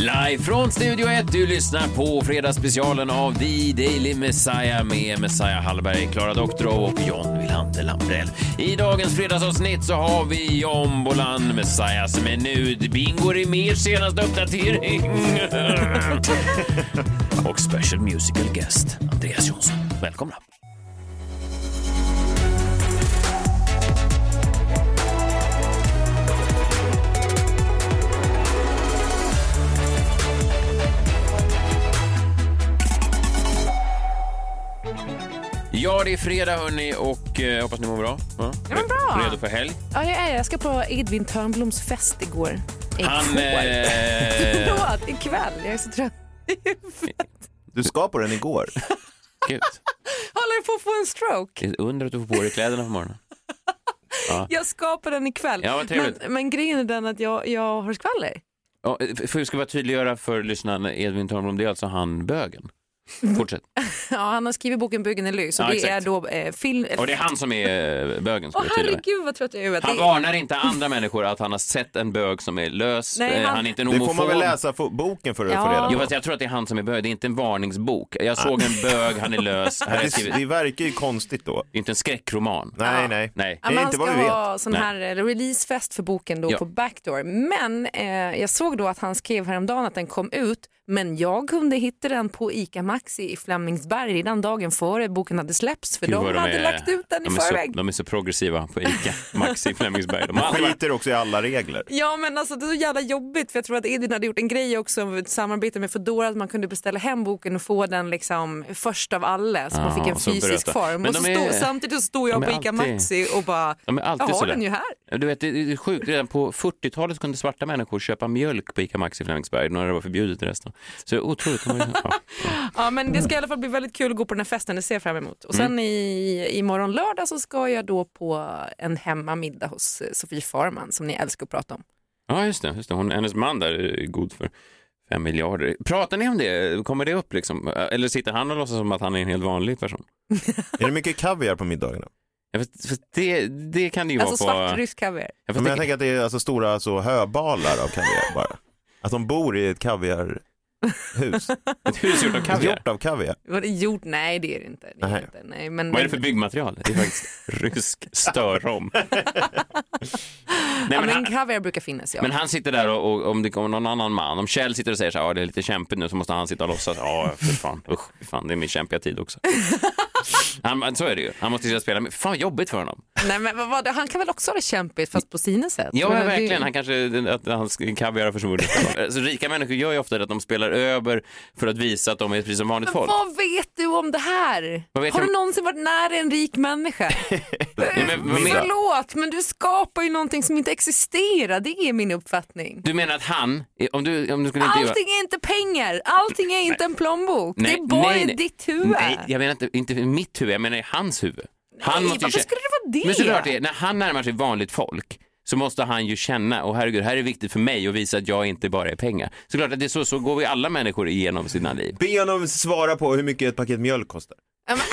Live från Studio 1, du lyssnar på fredagsspecialen av The Daily Messiah med Messiah Hallberg, Klara Doktorow och John Wilander Lambrell. I dagens fredagsavsnitt så har vi John Bolan Messiah som är nud, Bingo Rimérs senaste uppdatering och special musical guest Andreas Jonsson. Välkomna! Det är fredag hörni och eh, hoppas ni mår bra. Ja, Ja, men bra. Redo för helg? Ja, jag är. Jag ska på Edvin Törnbloms fest igår. Han, Igår. eh, Förlåt, ikväll. Jag är så trött. Du ska på den igår. Gud, Håller på att få en stroke. det är under att du får på dig kläderna på morgonen. Jag ska på den ikväll. Ja, vad trevligt. men, men grejen är den att jag, jag har skvaller. Ja, för jag ska bara tydliggöra för lyssnarna, Edvin Törnblom, det är alltså han bögen. Fortsätt. Ja, han har skrivit boken Byggen är lys och Ja, det exakt. är då eh, film... Och det är han som är eh, bögen, ska Åh tydliggöra. herregud vad trött jag är. Han Det- varnar inte andra människor att han har sett en bög som är lös. Nej, Eh, han- han... är inte en Det får man väl läsa boken för att Ja. få reda Jo, på. fast jag tror att det är han som är bög. Det är inte en varningsbok. Jag såg en bög, han är lös. Här Det, skrivit. det verkar ju konstigt då. Det är inte en skräckroman. Nej, nej. Nej. Ja, Det är han inte ska vad vi vet. ha sån Nej. här eh, releasefest för boken då Ja. på Backdoor. Men eh, jag såg då att han skrev häromdagen att den kom ut men jag kunde hitta den på ICA Maxi i Flemingsberg redan dagen före boken hade släppts för Gud, de vad hade är- lagt ut den i de är förväg. Så, de är så progressiva på ICA Maxi i Flemingsberg. De har Skiter också i alla regler. Ja men alltså det är så jävla jobbigt för jag tror att Edvin hade gjort en grej också ett samarbete med Foodora att man kunde beställa hem boken och få den liksom först av alla så man Ja, fick en fysisk berätta. form. Och så de stod, är- samtidigt så stod jag de på är ICA alltid- Maxi och bara, De är jag alltid har sådär. den ju här. Du vet, det är sjukt. Redan på 40-talet kunde svarta människor köpa mjölk på ICA Maxi i Flemingsberg när det var förbjudet i resten. Så otroligt. Ja. Ja men det ska i alla fall bli väldigt kul att gå på den här festen, det ser jag fram emot. Och sen Mm. i, imorgon lördag så ska jag då på en hemmamiddag hos eh, Sofie Farman som ni älskar att prata om. ja, just det. Just det. Hon, hennes man där är god för fem miljarder. Pratar ni om det? Kommer det upp liksom? Eller sitter han och låtsas som att han är en helt vanlig person? Är det mycket kaviar på middagarna? Ja, för, för det, det kan det ju Alltså vara på... svartrysk kaviar. Ja, Men fast jag det, tänker att det är alltså stora så höbalar av kaviar bara. Att de bor i ett kaviarhus. ett hus gjort av kaviar. Gjort av kaviar. Var det gjort? Nej det är det inte. Det är Nej. inte. Nej, men, Vad är det för byggmaterial? Det är faktiskt rysk störrom. Nej, ja, men, han, kaviar brukar finnas ja. men han sitter där och, och om det kommer någon annan man, om Kjell sitter och säger så här, ja det är lite kämpigt nu, så måste han sitta och låtsas, ja för fan, usch, för fan, det är min kämpiga tid också. Han, så är det ju, han måste sitta och spela, men fan vad jobbigt för honom. Nej, men vad, vad, han kan väl också ha det kämpigt fast på sina sätt. Ja, Men det- verkligen. Han kanske, att hans kaviar har försvunnit. Så rika människor gör ju ofta det att de spelar över för att visa att de är precis som vanligt Men folk. vad vet du om det här? Har jag du någonsin varit nära en rik människa? Ja, men, vad men, Förlåt, men du skapar ju någonting som inte existerar. Det är min uppfattning. du menar att han, om du, om du skulle intervjua... Allting är inte pengar, allting är inte en plånbok. det är bara i ditt huvud. Nej, jag menar inte, inte mitt huvud, jag menar i hans huvud. Han måste ju varför kä- skulle det vara det? Men såklart det, när han närmar sig vanligt folk så måste han ju känna, och herregud, här är viktigt för mig att visa att jag inte bara är pengar. Såklart att det är så, så går vi alla människor igenom sina liv. Be honom svara på hur mycket ett paket mjölk kostar. Ja, men,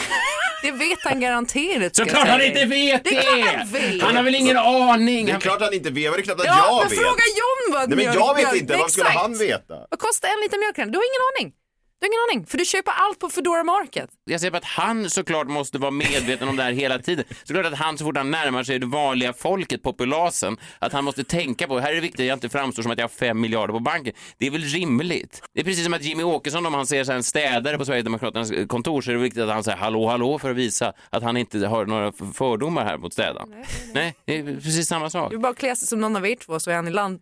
det vet han garanterat. ska jag Såklart säga han dig. inte vet det! Det är klart han vet. Han har väl ingen aning? Det är Han- klart han inte vet, men det är klart att Ja, jag men vet. fråga John vad Nej men mjölk- jag vet mjölk- inte, vad skulle Exakt. han veta? Vad kostar en liter mjölk? Du har ingen aning. Du har ingen aning, för du köper allt på Foodora Market. Jag säger bara att han såklart måste vara medveten om det här hela tiden. Såklart att han så fort han närmar sig det vanliga folket, populasen, att han måste tänka på, här är det viktigt att jag inte framstår som att jag har fem miljarder på banken. Det är väl rimligt? Det är precis som att Jimmy Åkesson, om han ser så en städare på Sverigedemokraternas kontor, så är det viktigt att han säger hallå, hallå för att visa att han inte har några fördomar här mot städaren. Nej, det är precis samma sak. Du bara klä sig som någon av er två så är han i land.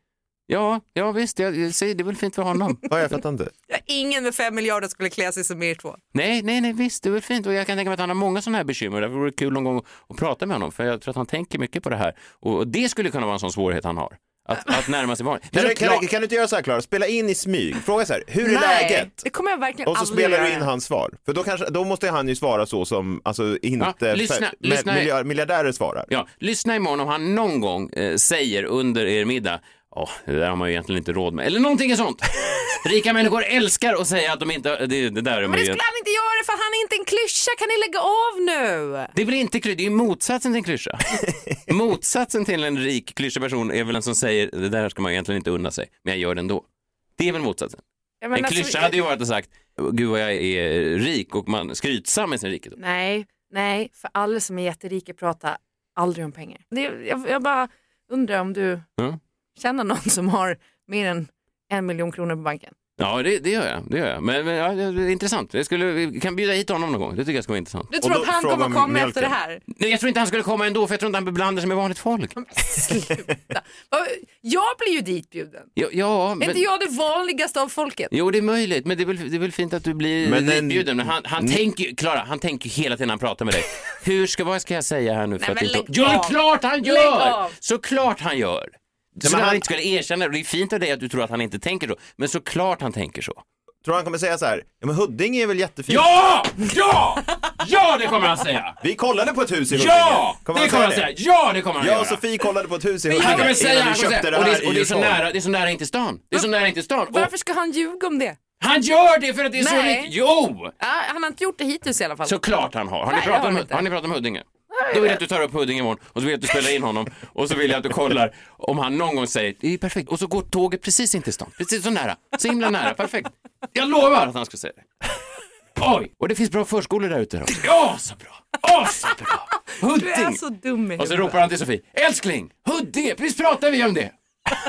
Ja, ja visst, jag, jag säger det är väl fint för honom. Ja, jag fattar inte. Ja, ingen med fem miljarder skulle klä sig som er två. Nej, nej, nej, visst, det är väl fint och jag kan tänka mig att han har många sådana här bekymmer. Därför vore det kul någon gång att prata med honom för jag tror att han tänker mycket på det här och det skulle kunna vara en sån svårighet han har. att, att närma sig barn. Det Kan du, kan, du, kan du inte göra så här Klara, spela in i smyg, fråga så här, hur är Nej, läget? det kommer jag verkligen Och så aldrig spelar du göra. in hans svar. För då, kanske, då måste han ju svara så som alltså, inte lyssna- fe- lyssna- miljard, miljardärer svarar. Ja, lyssna imorgon om han någon gång eh, säger under er middag Åh, det där har man ju egentligen inte råd med. Eller någonting sånt. Rika människor älskar att säga att de inte... Det, det där är Men det skulle han inte göra för han är inte en klyscha, kan ni lägga av nu? Det är väl inte kly- det är ju motsatsen till en klyscha. motsatsen till en rik klyschig person är väl en som säger det där ska man egentligen inte unna sig, men jag gör det ändå. Det är väl motsatsen. Ja, en alltså, klyscha hade ju varit att sagt, gud vad jag är rik och man skrytsam med sin rikedom. Nej, nej, för alla som är jätterika pratar aldrig om pengar. Det, jag, jag bara undrar om du Ja. Känner någon som har mer än en miljon kronor på banken? Ja, det, det gör jag. Det gör jag. Men, men ja, det är intressant. Jag skulle, vi kan bjuda hit honom någon gång. Det tycker jag ska vara intressant. Du tror då att han kommer komma mjölken. efter det här? Nej, jag tror inte han skulle komma ändå, för jag tror inte han beblandar sig med vanligt folk. Sluta. Vad- Jag blir ju ditbjuden. Ja, ja Är men... inte jag det vanligaste av folket? Jo, det är möjligt, men det är väl, det är väl fint att du blir Men en- ditbjuden. Men han, han tänker ju, Klara, han tänker hela tiden när han pratar med dig. Hur ska, vad ska jag säga här nu för Nej, att men inte... lägg Jo, av. klart han gör! Såklart han gör. Så men han... han- inte skulle erkänna det. Det är fint av dig att du tror att han inte tänker så, men såklart han tänker så. Tror du han kommer säga så här, ja men Huddinge är väl jättefint? Ja! Ja! Ja, det kommer han säga! Vi kollade på ett hus i Huddinge. Ja! Kommer det kommer han det? säga. Ja, det kommer han Jag göra. och Sofie kollade på ett hus i Han Huddinge kommer säga, han kommer säga det och, det, och det, är så nära, det är så nära in till stan. Det är så nära in till stan. Och Varför ska han ljuga om det? han gör det för att det är så Nej. riktigt. Jo! Ja, han har inte gjort det hittills i alla fall. Såklart han har. Har ni, Nej, pratat jag har om, inte. har ni pratat om Huddinge? Då vill jag att du tar upp Huddinge imorgon och så vill jag att du spelar in honom och så vill jag att du kollar om han någon gång säger det är perfekt och så går tåget precis in till stan. Precis så nära. Så himla nära. Perfekt. Jag lovar att han ska säga det. Oj! Och det finns bra förskolor där ute. Ja, så bra. Åh, så bra. Du är så dum i Och så ropar han till Sofie. Älskling, Huddinge, precis pratade vi om det.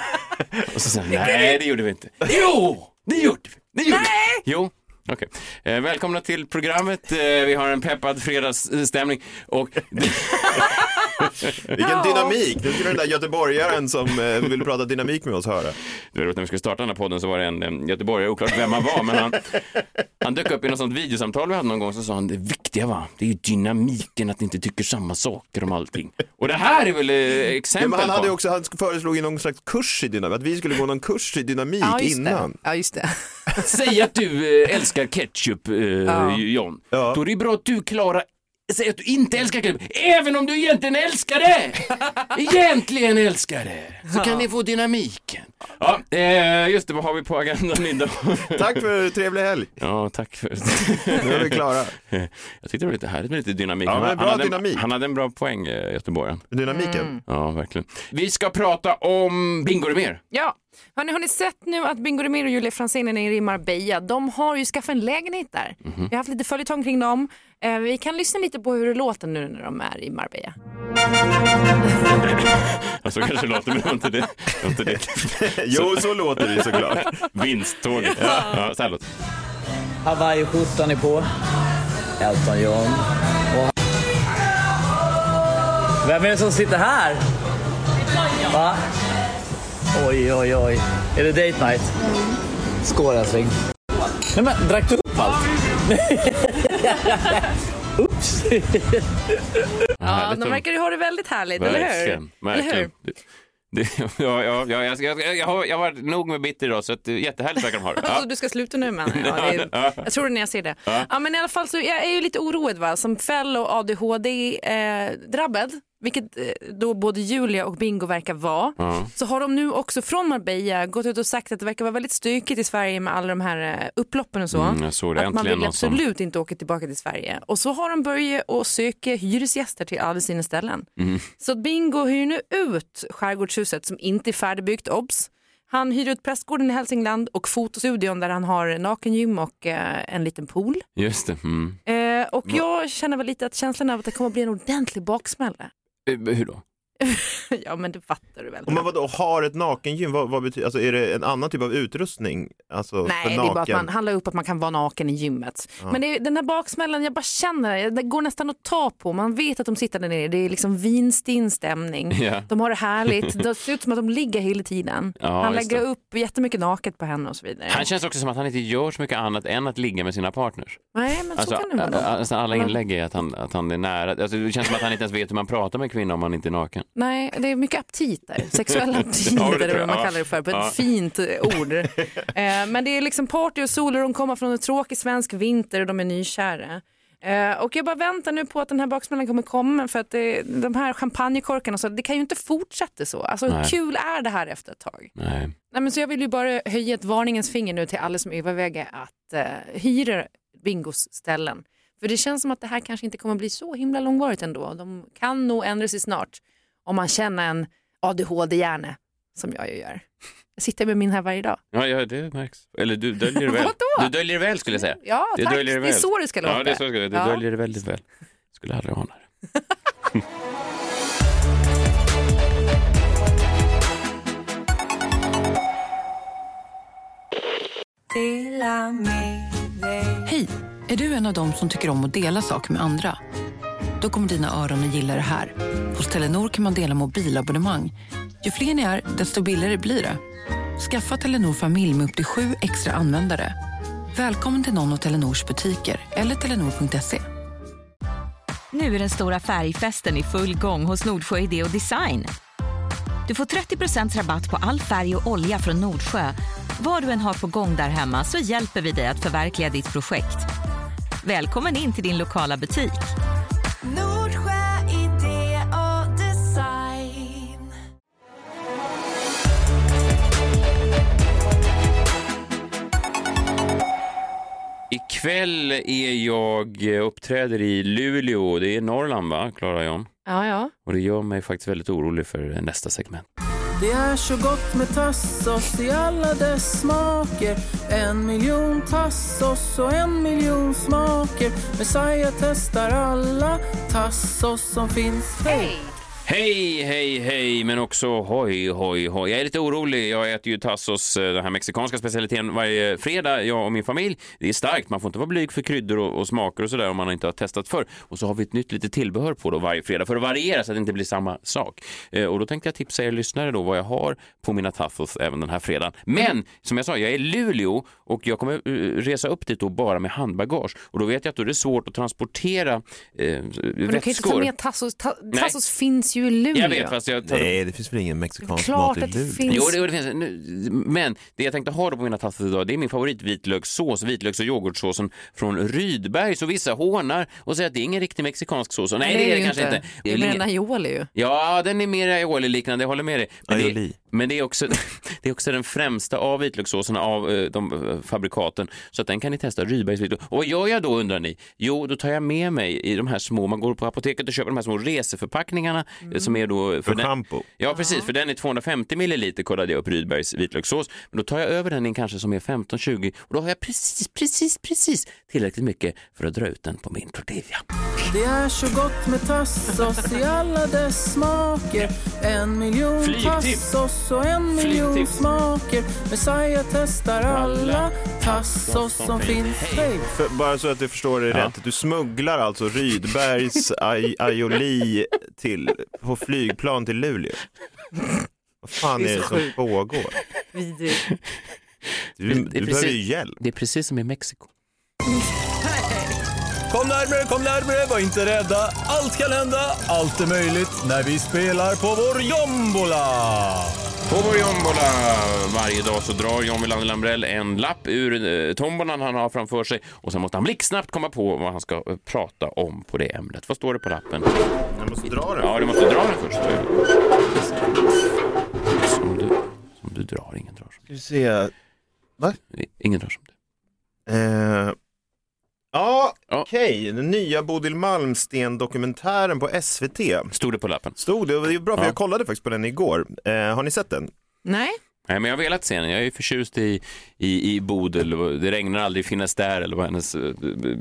Och så säger han, nej det gjorde vi inte. Jo, det gjorde vi. Det gjorde Nej! vi. Jo. Okej. Eh, välkomna till programmet. Eh, vi har en peppad fredagsstämning. Och Vilken dynamik! Nu skulle den där göteborgaren som eh, ville prata dynamik med oss höra. du vet, när vi skulle starta den här podden så var det en eh, göteborgare, oklart vem han var, men han, han dök upp i något sånt videosamtal vi hade någon gång så sa han det viktiga va, det är ju dynamiken, att ni inte tycker samma saker om allting. Och det här är väl eh, Ja, exempel men han, hade på... också, han föreslog ju någon slags kurs i dynamik, att vi skulle gå någon kurs i dynamik Ja, just innan. det. Ja, just det. Säg att du eh, älskar ketchup, eh, Ja. John. Ja. Då är det bra att du, Klara, säger att du inte älskar ketchup, även om du egentligen älskar det. egentligen älskar det. Så kan ni få dynamiken. Ja, eh, just det, vad har vi på agendan idag? Tack för trevlig helg. ja, tack för... Nu är vi klara. Jag tyckte det var lite härligt med lite dynamik. Ja, men han, bra hade, dynamik. han hade en bra poäng, eh, göteborgaren. Dynamiken. Ja, verkligen. Vi ska prata om Bingo mer. Ja. Hörrni, har ni sett nu att Bingo Rimér och Julia Franzén är nere i Marbella? De har ju skaffat en lägenhet där. Mhm. Vi har haft lite följetong kring dem. Eh, vi kan lyssna lite på hur det låter nu när de är i Marbella. Alltså kanske låter, men det inte det. inte det. Jo, så låter det såklart. Vinsttåget. Ja, så här låter. Hawaii-skjortan är på. Elton John. Och... Vem är det som sitter här? Va? Oj, oj, oj. Är det date night? Skål älskling. Nej men, drack du upp allt? Oops. Ja, de verkar ju ha det väldigt härligt, eller hur? Verkligen, Eller hur? verkligen. Det, det, ja, ja, ja, jag, jag, jag, har, jag har varit nog med bitter idag så att, eh, jättehärligt verkar de ha det. Alltså, Ja. du ska sluta nu jag. Ja, är, jag tror det när jag ser det. Ja. men i alla fall så jag är ju lite oroad va, som fellow ADHD-drabbad, vilket eh, då både Julia och Bingo verkar vara, så har de nu också från Marbella gått ut och sagt att det verkar vara väldigt stökigt i Sverige med alla de här eh, upploppen och så. Mm, såg att man vill någon som- absolut inte åka tillbaka till Sverige. Och så har de börjat att söka hyresgäster till alla sina ställen. Mm. Så Bingo hyr nu ut skärgårdshuset som inte är färdigbyggt, obs. Han hyr ut prästgården i Hälsingland och fotostudion där han har nakengym och eh, en liten pool. Just det. Mm. Eh, och jag känner väl lite att känslan av att det kommer att bli en ordentlig baksmälla. Eh, hur då? ja men det fattar du väl? Man vadå, har ett nakengym, vad, vad betyder, alltså är det en annan typ av utrustning? Alltså Nej, det är bara att man handlar upp att man kan vara naken i gymmet. Men det den här baksmällan, jag bara känner det, det går nästan att ta på. Man vet att de sitter där nere, det är liksom vinstinn stämning. Ja. De har det härligt, det ser ut som att de ligger hela tiden. Ja, han lägger det. upp jättemycket naket på henne och så vidare. Han känns också som att han inte gör så mycket annat än att ligga med sina partners. Nej, men Alltså, så kan det vara. nästan alla inlägg är att han, att han är nära. Alltså, det känns som att han inte ens vet hur man pratar med en kvinna om man inte är naken. Nej, det är mycket aptiter. Sexuella aptiter Ja, eller vad man kallar det för på ett Ja. fint ord. Eh, Men det är liksom party och sol och de kommer från en tråkig svensk vinter och de är nykära. Eh, Och jag bara väntar nu på att den här baksmällan kommer komma för att det, de här champagnekorkarna, så, det kan ju inte fortsätta så. Alltså hur Nej. kul är det här efter ett tag? Nej. Nej, men så jag vill ju bara höja ett varningens finger nu till alla som överväger att eh, hyra bingos ställen. För det känns som att det här kanske inte kommer bli så himla långvarigt ändå. De kan nog ändra sig snart om man känner en ADHD-hjärna som jag ju gör. Jag sitter med min här varje dag. Ja, ja, det märks. Eller du döljer det väl. Du döljer det väl skulle jag säga. Ja, Det tack. döljer det Det är väl. så det ska låta. Ja, det är så det ska Du Ja. döljer det väldigt väl. Skulle aldrig ana det. Hej! Är du en av dem som tycker om att dela saker med andra? Då kommer dina öron att gilla det här. Hos Telenor kan man dela mobilabonnemang. Ju fler ni är, desto billigare blir det. Skaffa Telenor familj med upp till sju extra användare. Välkommen till någon av Telenors butiker eller telenor.se. Nu är den stora färgfesten i full gång hos Nordsjö Idé och Design. Du får 30% rabatt på all färg och olja från Nordsjö. Vad du än har på gång där hemma så hjälper vi dig att förverkliga ditt projekt. Välkommen in till din lokala butik. Ikväll är jag eh, uppträder i Luleå. Det är Norrland va, Klara Jan? Ja, ja. Och det gör mig faktiskt väldigt orolig för nästa segment. Det är så gott med tassos i alla dess smaker En miljon tassos och en miljon smaker Messiah testar alla tassos som finns Hej! Hej, hej, hej, men också hoj, hoj, hoj. Jag är lite orolig. Jag äter ju tassos, eh, den här mexikanska specialiteten, varje fredag, jag och min familj. Det är starkt, man får inte vara blyg för kryddor och, och smaker och sådär om man inte har testat förr. Och så har vi ett nytt litet tillbehör på då varje fredag för att variera så att det inte blir samma sak. Eh, och då tänkte jag tipsa er lyssnare då vad jag har på mina tassos även den här fredagen. Men som jag sa, jag är i Luleå och jag kommer eh, resa upp dit då bara med handbagage. Och då vet jag att då är det svårt att transportera eh, Men du kan ju inte ta vätskor. med tassos. Ta, tassos finns ju i Luleå. Jag vet, fast jag tar Nej, det finns väl ingen mexikansk Klart mat i att det Luleå? finns. Jo, det, det finns. Men det jag tänkte ha på mina tassos idag, det är min favoritvitlökssås, vitlöks och yoghurtsåsen från Rydberg. Så vissa hånar och säger att det är ingen riktig mexikansk sås. Och nej, det är det ju kanske inte. Det är väl mer en aioli ju. Ja, den är mer aioli-liknande, jag håller med dig. Men, det, Aioli. Men det, är också, det är också den främsta av vitlökssåserna av eh, de eh, fabrikaten. Så att den kan ni testa, Rydbergs vitlök. Och vad gör jag då undrar ni? Jo, då tar jag med mig i de här små, man går på apoteket och köper de här små reseförpackningarna eh, som är då... För den- schampo? Ja, precis, för den är 250 milliliter kollade jag upp Rydbergs vitlökssås. Men då tar jag över den i kanske som är 15-20 och då har jag precis, precis, precis tillräckligt mycket för att dra ut den på min tortilla. Det är så gott med tassos i alla dess smaker En miljon Flygtips. tassos och en miljon Flygtips. smaker Messiah testar alla tassos som finns Hej! För, bara så att du förstår det rätt, du smugglar alltså Rydbergs ai- aioli till, på flygplan till Luleå? Vad fan Det är är det som pågår? Vidrigt. Du, Det är du behöver precis- ju hjälp. Det är precis som i Mexiko. Kom närmare, kom närmare, var inte rädda. Allt kan hända, allt är möjligt när vi spelar på vår jombola. På vår jombola varje dag så drar John Wilander Lambrell en lapp ur eh, tombolan han har framför sig och sen måste han blixtsnabbt komma på vad han ska eh, prata om på det ämnet. Vad står det på lappen? Jag måste dra den. Ja, du måste dra den först. Som du, som du drar, ingen drar som Ska vi se. du. Ingen drar som du. Eh, ja, Ja. okej. Den nya Bodil Malmsten-dokumentären på SVT. Stod det på lappen? Stod det, och det är bra för Ja. jag kollade faktiskt på den igår. Eh, har ni sett den? Nej, Nej, men jag har velat se den. Jag är förtjust i, i, i Bodil. och Det regnar aldrig finnas där eller vad hennes eh,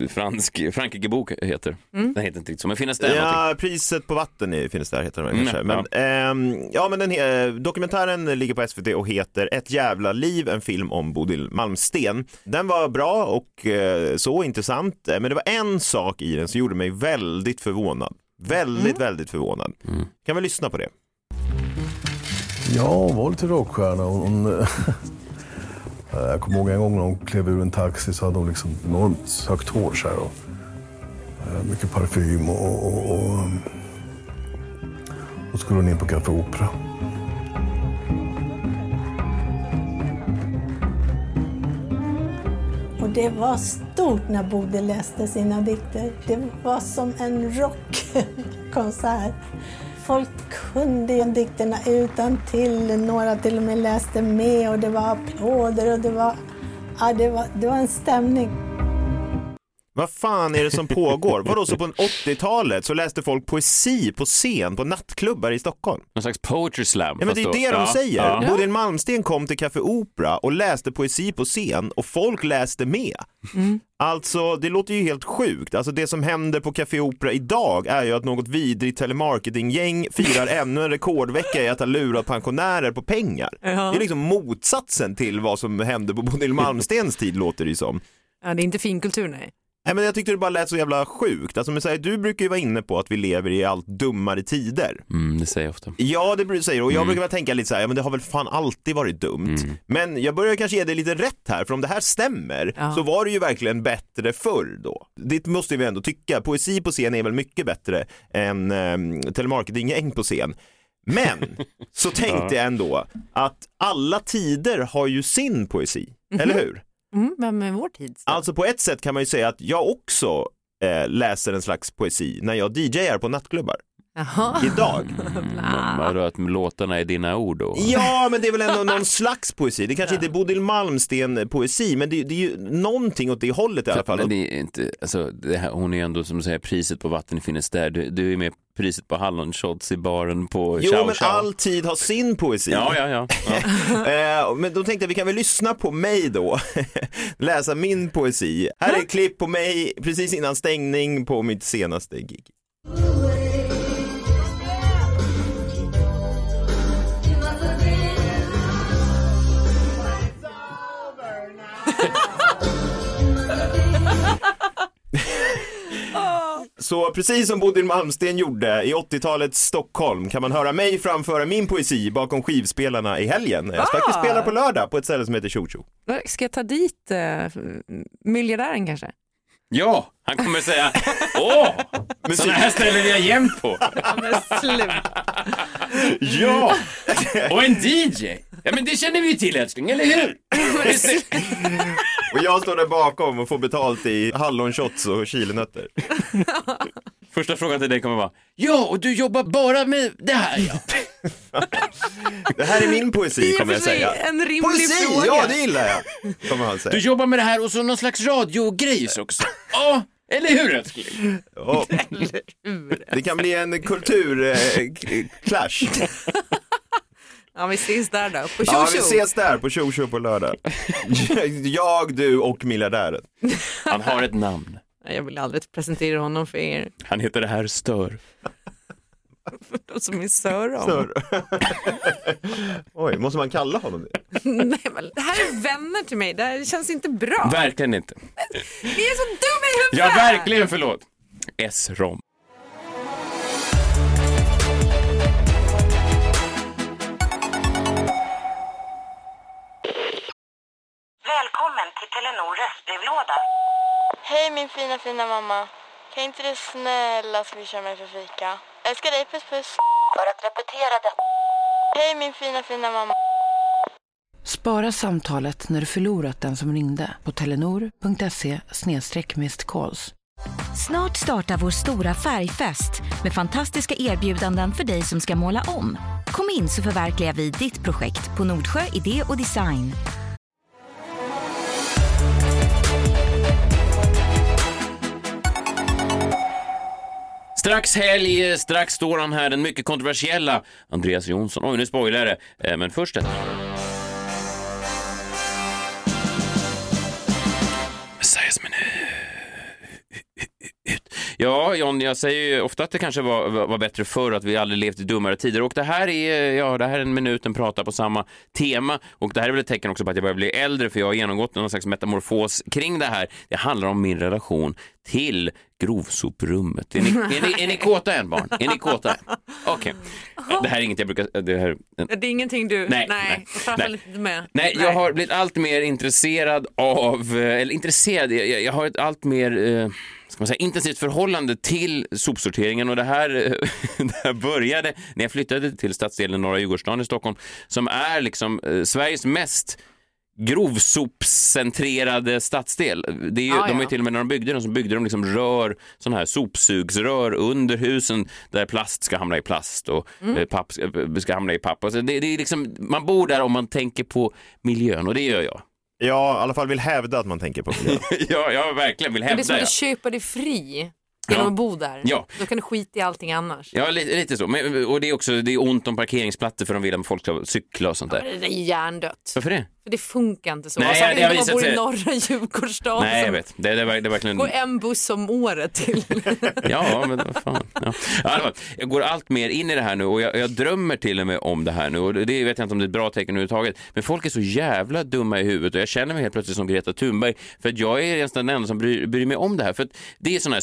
fransk, Frankrike-bok heter. Den heter inte riktigt så, men finnas där någonting. Ja, priset på vatten i- finns där heter den Mm, kanske. Men, ehm, ja, men den, dokumentären ligger på SVT och heter Ett jävla liv, en film om Bodil Malmsten. Den var bra och eh, så intressant, eh, men det var en sak i den som gjorde mig väldigt förvånad. Väldigt, väldigt förvånad. Kan vi lyssna på det? Ja, hon var lite rockstjärna. Hon, hon, jag kommer ihåg en gång när hon klev ur en taxi så hade hon liksom enormt högt hår så här, och eh, mycket parfym och, och, och, och eh, skulle hon in på Café Opera. Och det var stort när Bodil läste sina dikter. Det var som en rockkonsert. Folk kunde ju dikterna utan till. några till och med läste med och det var applåder och det var, ja, det var, det var en stämning. Vad fan är det som pågår? Vadå, så på 80-talet så läste folk poesi på scen på nattklubbar i Stockholm? Någon slags poetry slam. Ja men det är det då- de ja, säger. ja. Bodil Malmsten kom till Café Opera och läste poesi på scen och folk läste med. Alltså det låter ju helt sjukt. Alltså det som händer på Café Opera idag är ju att något vidrigt telemarketinggäng firar ännu en rekordvecka i att ha lurat pensionärer på pengar. Det är liksom motsatsen till vad som hände på Bodil Malmstens tid låter det ju som. Ja, det är inte finkultur nej. Nej, men jag tyckte det bara lät så jävla sjukt. Alltså, men, så här, du brukar ju vara inne på att vi lever i allt dummare tider. Mm, det säger jag ofta. Ja, det säger och jag Mm. brukar väl tänka lite så här, ja men det har väl fan alltid varit dumt. Men jag börjar kanske ge dig lite rätt här, för om det här stämmer Ja. så var det ju verkligen bättre förr då. Det måste vi ändå tycka. Poesi på scen är väl mycket bättre än um, telemarketinggäng på scen. Men så tänkte jag ändå att alla tider har ju sin poesi, eller hur? Mm, men med vår tid. Alltså på ett sätt kan man ju säga att jag också eh, läser en slags poesi när jag DJar på nattklubbar. Jaha. Idag. Vadå, att låtarna är dina ord då? Ja, men det är väl ändå någon slags poesi. Det kanske inte är Bodil Malmsten poesi, men det, det är ju någonting åt det hållet i alla fall. Men det är inte, alltså, det här, hon är ändå som du säger priset på vatten finnes där. Du, du är med priset på hallonshots i baren på Jo, Chow men Chow. all tid har sin poesi. Ja, ja, ja. ja. Eh, men då tänkte jag vi kan väl lyssna på mig då, läsa min poesi. Här är ett klipp på mig precis innan stängning på mitt senaste gig. Så precis som Bodil Malmsten gjorde i 80-talets Stockholm kan man höra mig framföra min poesi bakom skivspelarna i helgen. Jag ska faktiskt spela på lördag på ett ställe som heter Tjo. Ska jag ta dit uh, miljardären kanske? ja, han kommer säga åh, sådana här ställen är jag jämt på. Ja, och en DJ. Ja, men det känner vi ju till älskling, eller hur? Och jag står där bakom och får betalt i hallonshots och chilinötter. Första frågan till dig kommer vara, ja, och du jobbar bara med det här ja. Det här är min poesi kommer jag säga. en rimlig Poesi, fråga. ja det gillar jag. Kommer han Du säga. jobbar med det här och så någon slags radiogrejs också. Ja, eller hur älskling? Ja. Det kan bli en kulturclash. Ja, vi ses där då. På Ja, vi Tjo Tjo. ses där på Tjo på lördag. Jag, du och miljardären. Han har ett namn. Jag vill aldrig presentera honom för er. Han heter det här Stör. De som är sör om. Stör. Oj, måste man kalla honom det? Nej, men det här är vänner till mig. Det här känns inte bra. Verkligen inte. Ni är så dumma i Ja, huvudet. verkligen förlåt. S-rom. Till Telenor röstbrevlåda. Hej min fina fina mamma. Kan inte du snälla swisha mig för fika? Älskar dig, puss puss. För att repetera detta. Hej min fina fina mamma. Spara samtalet när du förlorat den som ringde på telenor.se calls. Snart startar vår stora färgfest med fantastiska erbjudanden för dig som ska måla om. Kom in så förverkligar vi ditt projekt på Nordsjö Idé och Design. Strax helg, strax står han här, den mycket kontroversiella Andreas Jonsson. Oj, nu spoilar det. Eh, men först detta. Ja, John, jag säger ju ofta att det kanske var, var, bättre förr, att vi aldrig levt i dummare tider. Och det här är, ja, det här är en minuten prata på samma tema. Och det här är väl ett tecken också på att jag börjar bli äldre, för jag har genomgått någon slags metamorfos kring det här. Det handlar om min relation till grovsoprummet. Är ni, är ni, är ni kåta än, barn? Är ni kåta? Okej. Det här är inget jag brukar... Det här, Det är ingenting du... Nej, nej. nej, nej. lite med. Nej, jag har blivit allt mer intresserad av, eh, eller intresserad, jag, jag har ett allt mer, eh, man säga, intensivt förhållande till sopsorteringen och det här, det här började när jag flyttade till stadsdelen Norra Djurgårdsstaden i Stockholm som är liksom eh, Sveriges mest grovsopscentrerade stadsdel. Det är ju, Ja, De ju ja. till och med när de byggde den så byggde de liksom rör, sådana här sopsugsrör under husen där plast ska hamna i plast och Mm. eh, papp ska, ska hamna i papp. Alltså det, det är liksom, man bor där om man tänker på miljön och det gör jag. Ja, i alla fall vill hävda att man tänker på miljön. ja, jag verkligen vill Men det är hävda som det. att köpa dig fri genom Ja. att bo där. Ja. Då kan du skita i allting annars. Ja, lite, lite så. Men, och det är också det är ont om parkeringsplatser för de vill att folk ska cykla och sånt där. det är hjärndött. Varför det? För det funkar inte så. Nej, alltså, det har inte man bor i norra Djurgårdsstaden Nej, jag vet. Det, det, det verkligen... går en buss om året till. Ja, men vad fan. Ja. Ja, fall, jag går allt mer in i det här nu och jag, jag drömmer till och med om det här nu och det vet jag inte om det är ett bra tecken överhuvudtaget. Men folk är så jävla dumma i huvudet och jag känner mig helt plötsligt som Greta Thunberg för att jag är nästan den enda som bryr, bryr mig om det här för att det är sådana här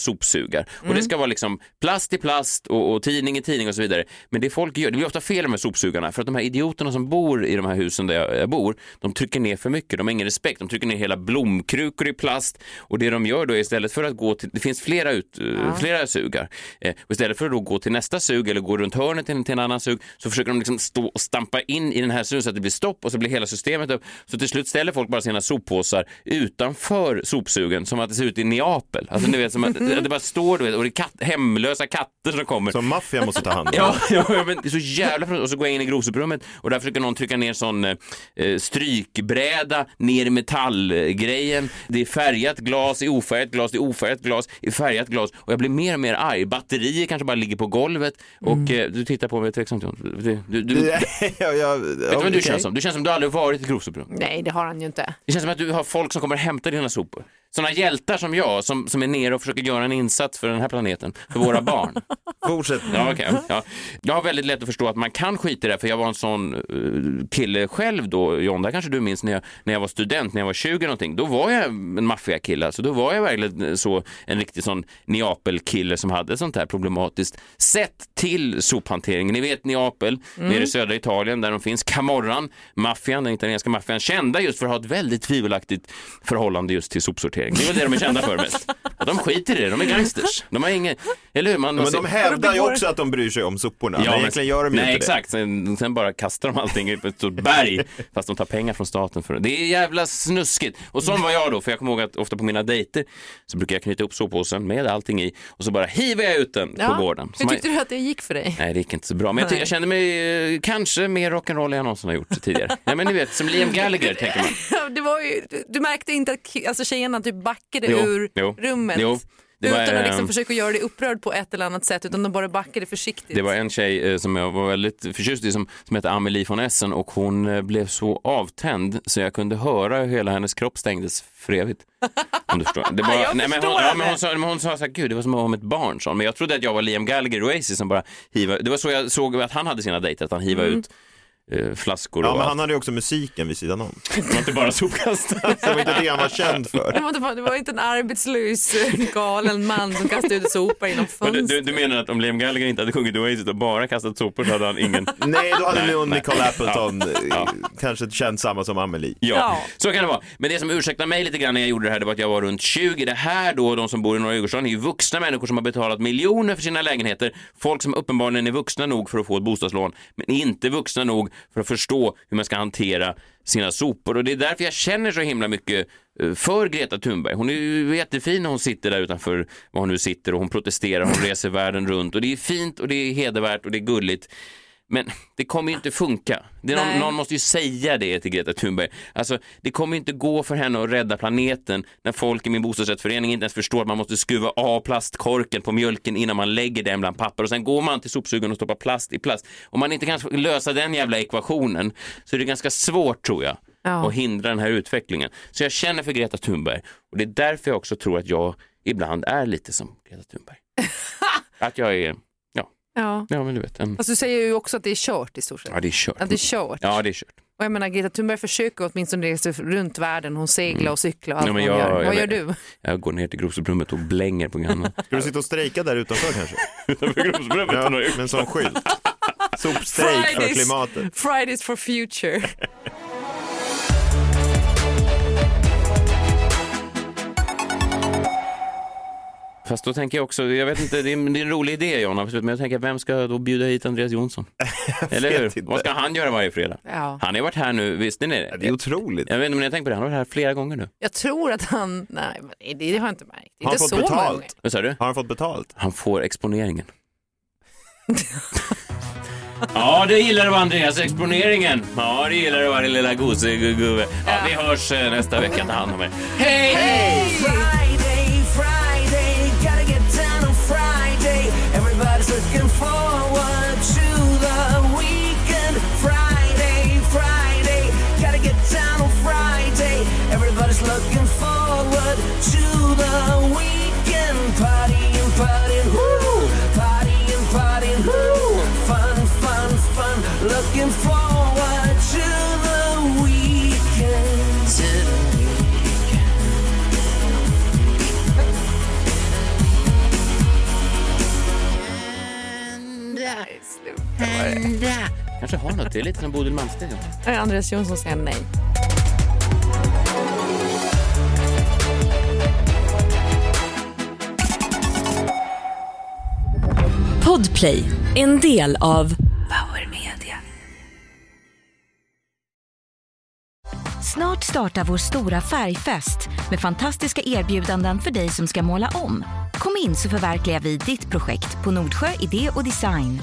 sopsugar och det ska vara liksom plast i plast och, och tidning i tidning och så vidare. Men det folk gör, det blir ofta fel med sopsugarna för att de här idioterna som bor i de här husen där jag, jag bor, de trycker ner för mycket, de har ingen respekt, de trycker ner hela blomkrukor i plast och det de gör då är istället för att gå till, det finns flera, ut, eh, flera sugar, eh, och istället för att då gå till nästa sug eller gå runt hörnet till, till en annan sug så försöker de liksom stå och stampa in i den här sugen så att det blir stopp och så blir hela systemet upp. Så till slut ställer folk bara sina soppåsar utanför sopsugen som att det ser ut i Neapel. Alltså ni vet som att det, det bara står du vet, och det är katt, hemlösa katter som kommer. Som maffian måste ta hand om. Ja, ja men det är så jävla. Och så går jag in i grovsoprummet och där försöker någon trycka ner sån eh, strykbräda ner i metallgrejen. Det är färgat glas i ofärgat glas, det är ofärgat glas i färgat glas och jag blir mer och mer arg. Batterier kanske bara ligger på golvet och eh, du tittar på mig tveksamt. Du, du, du, vet ja, ja, du vad du känns som? Du känns som du aldrig varit i ett grovsoprum. Nej, det har han ju inte. Det känns som att du har folk som kommer hämta dina sopor. Sådana hjältar som jag som, som är nere och försöker göra en insats för den här planeten, för våra barn. Fortsätt. Ja, okej. ja. Jag har väldigt lätt att förstå att man kan skita i det, för jag var en sån eh, kille själv då, John, där kanske du minns när jag, när jag var student, när jag var 20 någonting, då var jag en maffiakille, alltså då var jag verkligen så en riktig sån Neapel-kille som hade sånt här problematiskt sätt till sophantering. Ni vet Neapel, nere i södra Italien där de finns, Camorran, maffian, den italienska maffian, kända just för att ha ett väldigt tvivelaktigt förhållande just till sopsortering. Det är väl det de är kända för mest. Att de skiter i det, de är gangsters. De har inget, eller hur? Man, man Men de ser- hävdar ju också att de bryr sig om soporna, men egentligen gör de ju nej, inte exakt. Sen, sen bara kastar de allting i ett stort berg fast de tar pengar från staten för det. Det är jävla snuskigt. Och sån var jag då, för jag kommer ihåg att ofta på mina dejter så brukar jag knyta upp soppåsen med allting i och så bara hivar jag ut den på gården. Så Hur man- tyckte du att det gick för dig? Nej, det gick inte så bra. Men jag, jag kände mig eh, kanske mer rock'n'roll än jag någonsin har gjort tidigare. Nej, men ni vet, som Liam Gallagher tänker man. Det var ju, du, märkte inte att alltså, tjejerna typ backade Jo, ur jo, rummet jo. Det var, utan att eh, liksom försöka göra dig upprörd på ett eller annat sätt utan de bara backade försiktigt. Det var en tjej eh, som jag var väldigt förtjust i som, som heter Amelie von Essen och hon eh, blev så avtänd så jag kunde höra hur hela hennes kropp stängdes för evigt. Om du förstår. Det var, Jag nej, men hon, förstår ja, men henne. hon, sa, men hon sa så här, gud det var som att vara med ett barn sa. Men jag trodde att jag var Liam Gallagher i Oasis som bara hivade. Det var så jag såg att han hade sina dejter, att han hivade Mm. ut flaskor Ja, och men allt. han hade ju också musiken vid sidan om. Det var inte bara sopkastare. Det var inte det han var känd för. Det var, inte, det var inte en arbetslös eh, galen man som kastade ut sopor genom Men du, fönstret. du, du menar att om Liam Gallagher inte hade sjungit Oasis och bara kastat sopor så hade han ingen... Nej, då hade nog. Nicole Appleton Ja. eh, kanske känt samma som Amelie. Ja, Ja. så kan det vara. Men det som ursäktar mig lite grann när jag gjorde det här, det var att jag var runt 20. Det här då, de som bor i Norra Djurgårdsstaden, är ju vuxna människor som har betalat miljoner för sina lägenheter. Folk som uppenbarligen är vuxna nog för att få ett bostadslån, men inte vuxna nog för att förstå hur man ska hantera sina sopor. Och det är därför jag känner så himla mycket eh, för Greta Thunberg. Hon är ju jättefin när hon sitter där utanför var hon nu sitter och hon protesterar, hon reser världen runt och det är fint och det är hedervärt och det är gulligt. Men det kommer ju inte funka. Det någon, någon måste ju säga det till Greta Thunberg. Alltså, det kommer inte gå för henne att rädda planeten när folk i min bostadsrättsförening inte ens förstår att man måste skruva av plastkorken på mjölken innan man lägger den bland papper och sen går man till sopsugaren och stoppar plast i plast. Om man inte kan lösa den jävla ekvationen så är det ganska svårt tror jag Ja. att hindra den här utvecklingen. Så jag känner för Greta Thunberg och det är därför jag också tror att jag ibland är lite som Greta Thunberg. att jag är, ja, Ja. ja men du vet, en, Fast du säger ju också att det är kört i stort sett. ja det är kört. Att det är kört. Ja, det är kört. Och jag menar Greta Thunberg försöker åtminstone resa runt världen. Hon seglar och cyklar och allt Ja, men vad hon jag- gör. jag Vad gör vet- du? Jag går ner till grovsoprummet och blänger på grannen. Ska du sitta och strejka där utanför kanske? Utanför grovsoprummet? Ja, med en sån skylt. Sopstrejk för klimatet. Fridays for future. Fast då tänker jag också, jag vet inte, det är, det är en rolig idé John, absolut, men jag tänker vem ska då bjuda hit Andreas Jonsson? Eller hur? inte. Vad ska han göra varje fredag? Ja. Han har varit här nu, visste ni det? Det är otroligt. Jag vet inte om ni har tänkt på det, han har varit här flera gånger nu. Jag tror att han, nej men det har jag inte märkt. Har han Inte fått betalt? Vad sa du? Har han fått betalt? Han får exponeringen. Ja, det gillar du Andreas, exponeringen. Ja, det gillar du va din lilla gosegubbe. Ja, vi hörs eh, nästa vecka, ta hand om er. Hej! Friday, looking forward to the weekend. Friday, Friday, gotta get down on Friday. Everybody's looking forward to the weekend. Partying, partying, woo! Partying, partying, woo! Fun, fun, fun. Looking forward Kanske har något, det är lite som Bodil Malmsten. Andreas Jonsson säger nej. Podplay, en del av Power Media. Snart startar vår stora färgfest med fantastiska erbjudanden för dig som ska måla om. Kom in så förverkligar vi ditt projekt på Nordsjö Idé och Design.